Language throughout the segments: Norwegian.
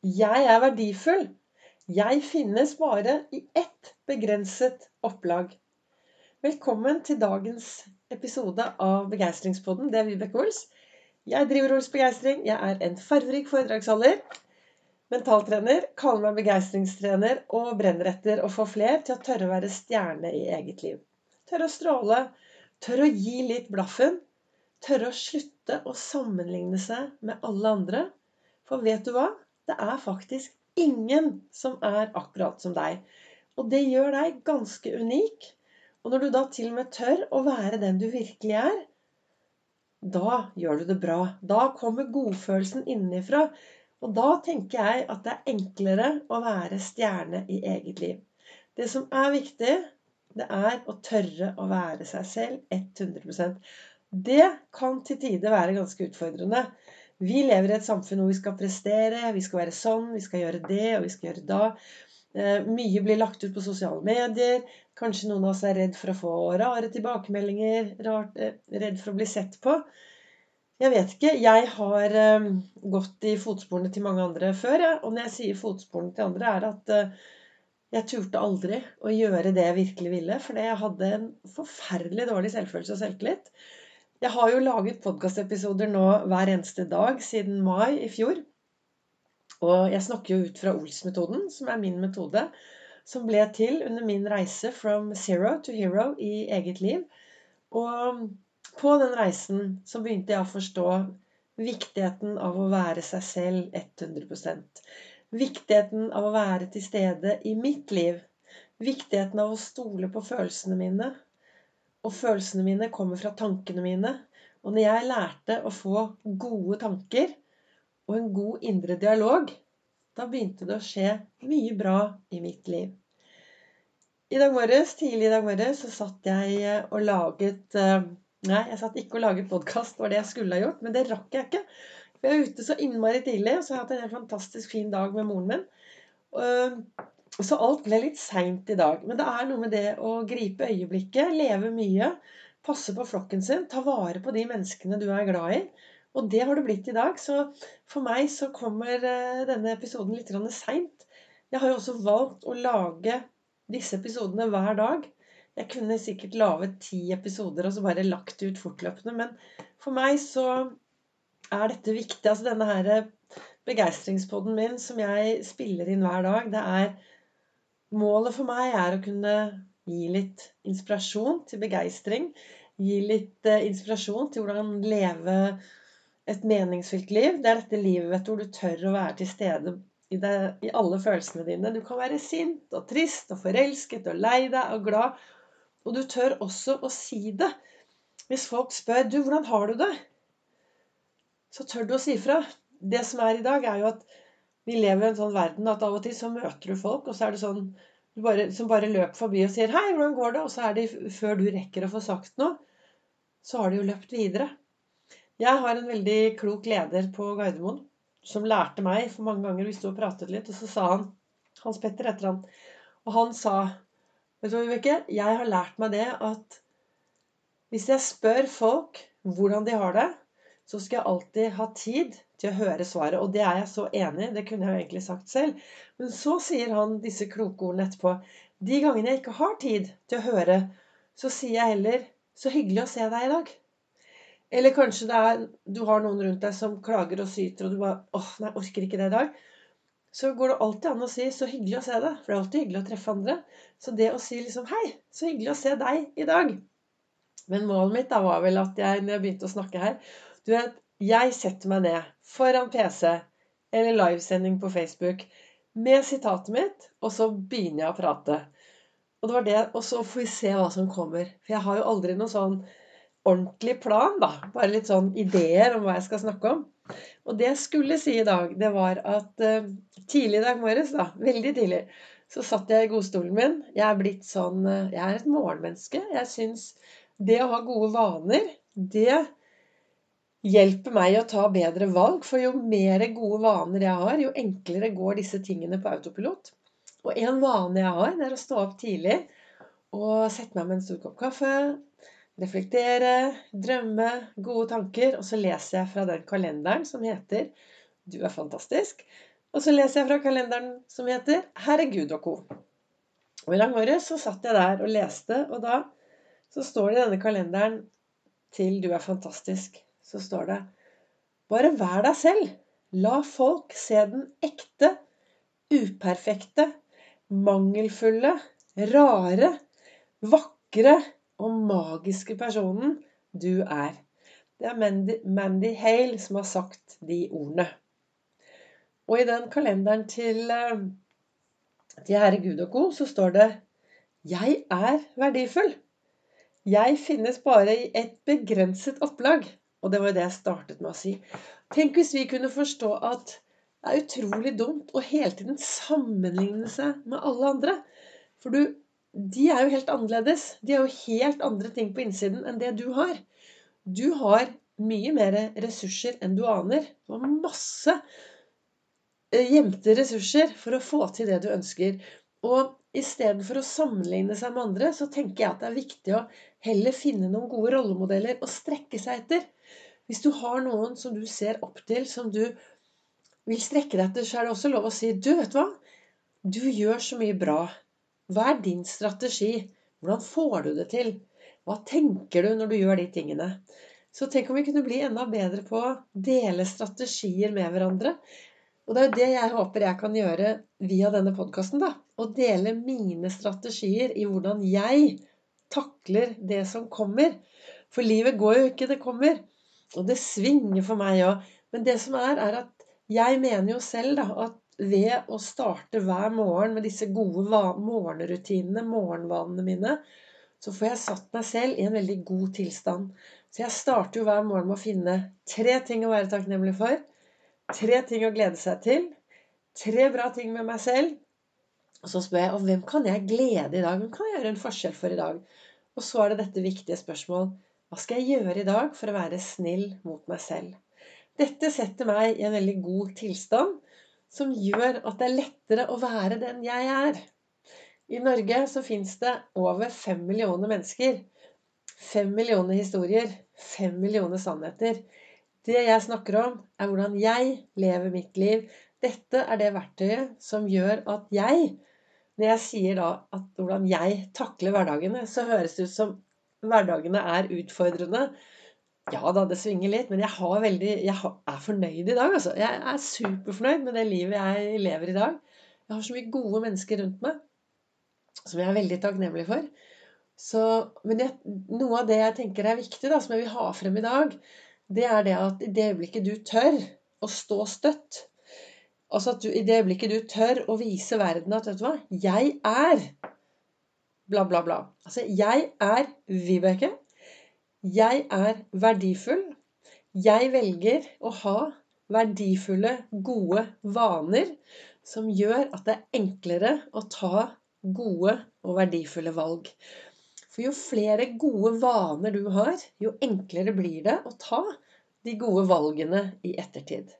Jeg er verdifull. Jeg finnes bare i ett begrenset opplag. Velkommen til dagens episode av Begeistringspodden. Det er Vibeke Ols. Jeg driver Ols Begeistring. Jeg er en farverik foredragsholder. Mentaltrener, kaller meg begeistringstrener og brenner etter å få fler til å tørre å være stjerne i eget liv. Tørre å stråle. Tørre å gi litt blaffen. Tørre å slutte å sammenligne seg med alle andre. For vet du hva? Det er faktisk ingen som er akkurat som deg. Og det gjør deg ganske unik. Og når du da til og med tør å være den du virkelig er, da gjør du det bra. Da kommer godfølelsen innenfra. Og da tenker jeg at det er enklere å være stjerne i eget liv. Det som er viktig, det er å tørre å være seg selv 100% Det kan til tider være ganske utfordrende. Vi lever i et samfunn hvor vi skal prestere, vi skal være sånn, vi skal gjøre det, og vi skal gjøre da. Eh, mye blir lagt ut på sosiale medier. Kanskje noen av oss er redd for å få rare tilbakemeldinger, eh, redd for å bli sett på. Jeg vet ikke. Jeg har eh, gått i fotsporene til mange andre før. Ja. Og når jeg sier fotsporene til andre, er at jeg turte aldri å gjøre det jeg virkelig ville. Fordi jeg hadde en forferdelig dårlig selvfølelse og selvtillit. Jeg har jo laget podkastepisoder nå hver eneste dag siden mai i fjor. Og jeg snakker jo ut fra Ols-metoden, som er min metode, som ble til under min reise from zero to hero i eget liv. Og på den reisen så begynte jeg å forstå viktigheten av å være seg selv 100% Viktigheten av å være til stede i mitt liv. Viktigheten av å stole på følelsene mine. Og følelsene mine kommer fra tankene mine. Og når jeg lærte å få gode tanker og en god indre dialog, da begynte det å skje mye bra i mitt liv. I dag morges, Tidlig i dag morges så satt jeg eh, og laget eh, Nei, jeg satt ikke og laget podkast, det var det jeg skulle ha gjort, men det rakk jeg ikke. For jeg er ute så innmari tidlig, og så har jeg hatt en helt fantastisk fin dag med moren min. Så alt ble litt seint i dag. Men det er noe med det å gripe øyeblikket, leve mye, passe på flokken sin, ta vare på de menneskene du er glad i. Og det har det blitt i dag. Så for meg så kommer eh, denne episoden litt seint. Jeg har jo også valgt å lage disse episodene hver dag. Jeg kunne sikkert laget ti episoder og så bare lagt ut fortløpende. Men for meg så er dette viktig. Altså denne her begeistringspodden min som jeg spiller inn hver dag, det er Målet for meg er å kunne gi litt inspirasjon til begeistring. Gi litt eh, inspirasjon til hvordan leve et meningsfylt liv. Det er dette livet vet du, hvor du tør å være til stede i, det, i alle følelsene dine. Du kan være sint og trist og forelsket og lei deg og glad. Og du tør også å si det. Hvis folk spør du, 'Hvordan har du det?' så tør du å si fra. Det som er i dag, er jo at vi lever i en sånn verden at av og til så møter du folk, og så er det sånn bare, som bare løper forbi og sier 'Hei, hvordan går det?' Og så er de, før du rekker å få sagt noe, så har de jo løpt videre. Jeg har en veldig klok leder på Gardermoen som lærte meg for mange ganger Vi sto og pratet litt, og så sa han Hans Petter etter han. Og han sa Vet du hva, Vibeke? Jeg har lært meg det at hvis jeg spør folk hvordan de har det, så skal jeg alltid ha tid til å høre svaret. Og det er jeg så enig i. Det kunne jeg jo egentlig sagt selv. Men så sier han disse kloke ordene etterpå. De gangene jeg ikke har tid til å høre, så sier jeg heller 'Så hyggelig å se deg i dag'. Eller kanskje det er, du har noen rundt deg som klager og syter, og du bare 'Åh, nei, orker ikke det i dag'. Så går det alltid an å si 'så hyggelig å se deg', for det er alltid hyggelig å treffe andre. Så det å si liksom 'hei, så hyggelig å se deg i dag'. Men målet mitt da var vel at jeg, når jeg begynte å snakke her, du vet, jeg setter meg ned foran PC eller livesending på Facebook med sitatet mitt, og så begynner jeg å prate. Og det var det, og så får vi se hva som kommer. For jeg har jo aldri noen sånn ordentlig plan, da. Bare litt sånn ideer om hva jeg skal snakke om. Og det jeg skulle si i dag, det var at uh, tidlig i dag morges, da, veldig tidlig, så satt jeg i godstolen min. Jeg er blitt sånn uh, Jeg er et morgenmenneske. Jeg syns det å ha gode vaner, det hjelper meg å ta bedre valg. For jo mer gode vaner jeg har, jo enklere går disse tingene på autopilot. Og en vane jeg har, det er å stå opp tidlig og sette meg med en stor kopp kaffe. Reflektere, drømme, gode tanker. Og så leser jeg fra den kalenderen som heter Du er fantastisk. Og så leser jeg fra kalenderen som heter 'Herregud og co'. Og i lang morges så satt jeg der og leste, og da så står det i denne kalenderen til 'Du er fantastisk', så står det Bare vær deg selv. La folk se den ekte, uperfekte, mangelfulle, rare, vakre og magiske personen du er. Det er Mandy, Mandy Hale som har sagt de ordene. Og i den kalenderen til, eh, Herre Gud og co. så står det 'Jeg er verdifull'. Jeg finnes bare i et begrenset opplag. Og det var jo det jeg startet med å si. Tenk hvis vi kunne forstå at det er utrolig dumt å hele tiden sammenligne seg med alle andre. For du, de er jo helt annerledes. De har jo helt andre ting på innsiden enn det du har. Du har mye mer ressurser enn du aner. Du har masse eh, gjemte ressurser for å få til det du ønsker. Og istedenfor å sammenligne seg med andre, så tenker jeg at det er viktig å heller finne noen gode rollemodeller å strekke seg etter. Hvis du har noen som du ser opp til, som du vil strekke deg etter, så er det også lov å si Du, vet du hva? Du gjør så mye bra. Hva er din strategi? Hvordan får du det til? Hva tenker du når du gjør de tingene? Så tenk om vi kunne bli enda bedre på å dele strategier med hverandre. Og det er jo det jeg håper jeg kan gjøre via denne podkasten. Å dele mine strategier i hvordan jeg takler det som kommer. For livet går jo ikke, det kommer. Og det svinger for meg òg. Men det som er, er at jeg mener jo selv da, at ved å starte hver morgen med disse gode morgenrutinene, morgenvanene mine, så får jeg satt meg selv i en veldig god tilstand. Så jeg starter jo hver morgen med å finne tre ting å være takknemlig for. Tre ting å glede seg til. Tre bra ting med meg selv. Og så spør jeg og hvem kan jeg glede i dag? Hvem kan jeg gjøre en forskjell for i dag? Og så er det dette viktige spørsmål. Hva skal jeg gjøre i dag for å være snill mot meg selv? Dette setter meg i en veldig god tilstand, som gjør at det er lettere å være den jeg er. I Norge så fins det over fem millioner mennesker. Fem millioner historier. Fem millioner sannheter. Det jeg snakker om, er hvordan jeg lever mitt liv. Dette er det verktøyet som gjør at jeg Når jeg sier da at hvordan jeg takler hverdagene, så høres det ut som hverdagene er utfordrende. Ja da, det svinger litt, men jeg, veldig, jeg er fornøyd i dag. Altså. Jeg er superfornøyd med det livet jeg lever i dag. Jeg har så mye gode mennesker rundt meg som jeg er veldig takknemlig for. Så, men jeg, noe av det jeg tenker er viktig, da, som jeg vil ha frem i dag, det er det at i det øyeblikket du tør å stå støtt Altså at du, i det øyeblikket du tør å vise verden at Vet du hva? Jeg er bla, bla, bla. Altså, jeg er Vibeke. Jeg er verdifull. Jeg velger å ha verdifulle, gode vaner som gjør at det er enklere å ta gode og verdifulle valg. For jo flere gode vaner du har, jo enklere blir det å ta de gode valgene i ettertid.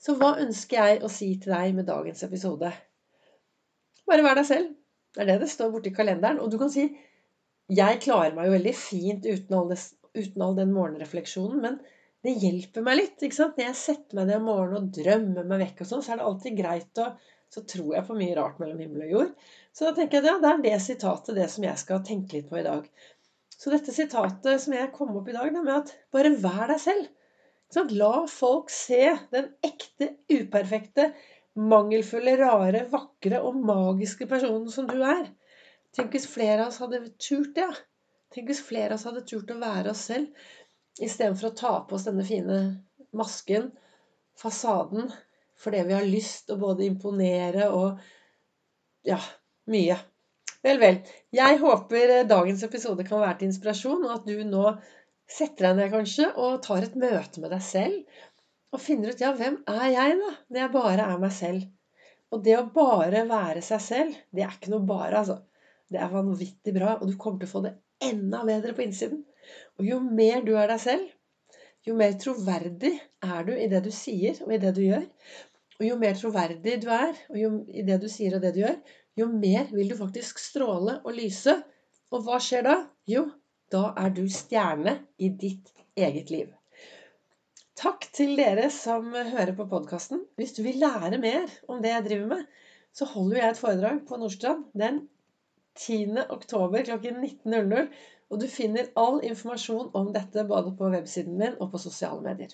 Så hva ønsker jeg å si til deg med dagens episode? Bare vær deg selv. Det er det det står borti kalenderen. Og du kan si jeg klarer meg jo veldig fint uten all, det, uten all den morgenrefleksjonen, men det hjelper meg litt. ikke sant? Når jeg setter meg ned om morgenen og drømmer meg vekk, og sånn, så er det alltid greit å Så tror jeg på mye rart mellom himmel og jord. Så da tenker jeg ja, det er det sitatet det som jeg skal tenke litt på i dag. Så dette sitatet som jeg kom opp i dag, det med at bare vær deg selv. Sånn, la folk se den ekte, uperfekte, mangelfulle, rare, vakre og magiske personen som du er. Tenk hvis flere av oss hadde turt det. Ja. Tenk hvis flere av oss hadde turt å være oss selv istedenfor å ta på oss denne fine masken, fasaden, fordi vi har lyst å både imponere og ja, mye. Vel, vel. Jeg håper dagens episode kan være til inspirasjon, og at du nå setter deg ned kanskje og tar et møte med deg selv og finner ut ja, hvem er jeg, da? Når jeg bare er meg selv. Og det å bare være seg selv, det er ikke noe bare, altså. Det er vanvittig bra, og du kommer til å få det enda bedre på innsiden. Og jo mer du er deg selv, jo mer troverdig er du i det du sier og i det du gjør. Og jo mer troverdig du er og jo, i det du sier og det du gjør, jo mer vil du faktisk stråle og lyse. Og hva skjer da? Jo, da er du stjerne i ditt eget liv. Takk til dere som hører på podkasten. Hvis du vil lære mer om det jeg driver med, så holder jeg et foredrag på Nordstrand den 10. oktober klokken 19.00. Og du finner all informasjon om dette både på websiden min og på sosiale medier.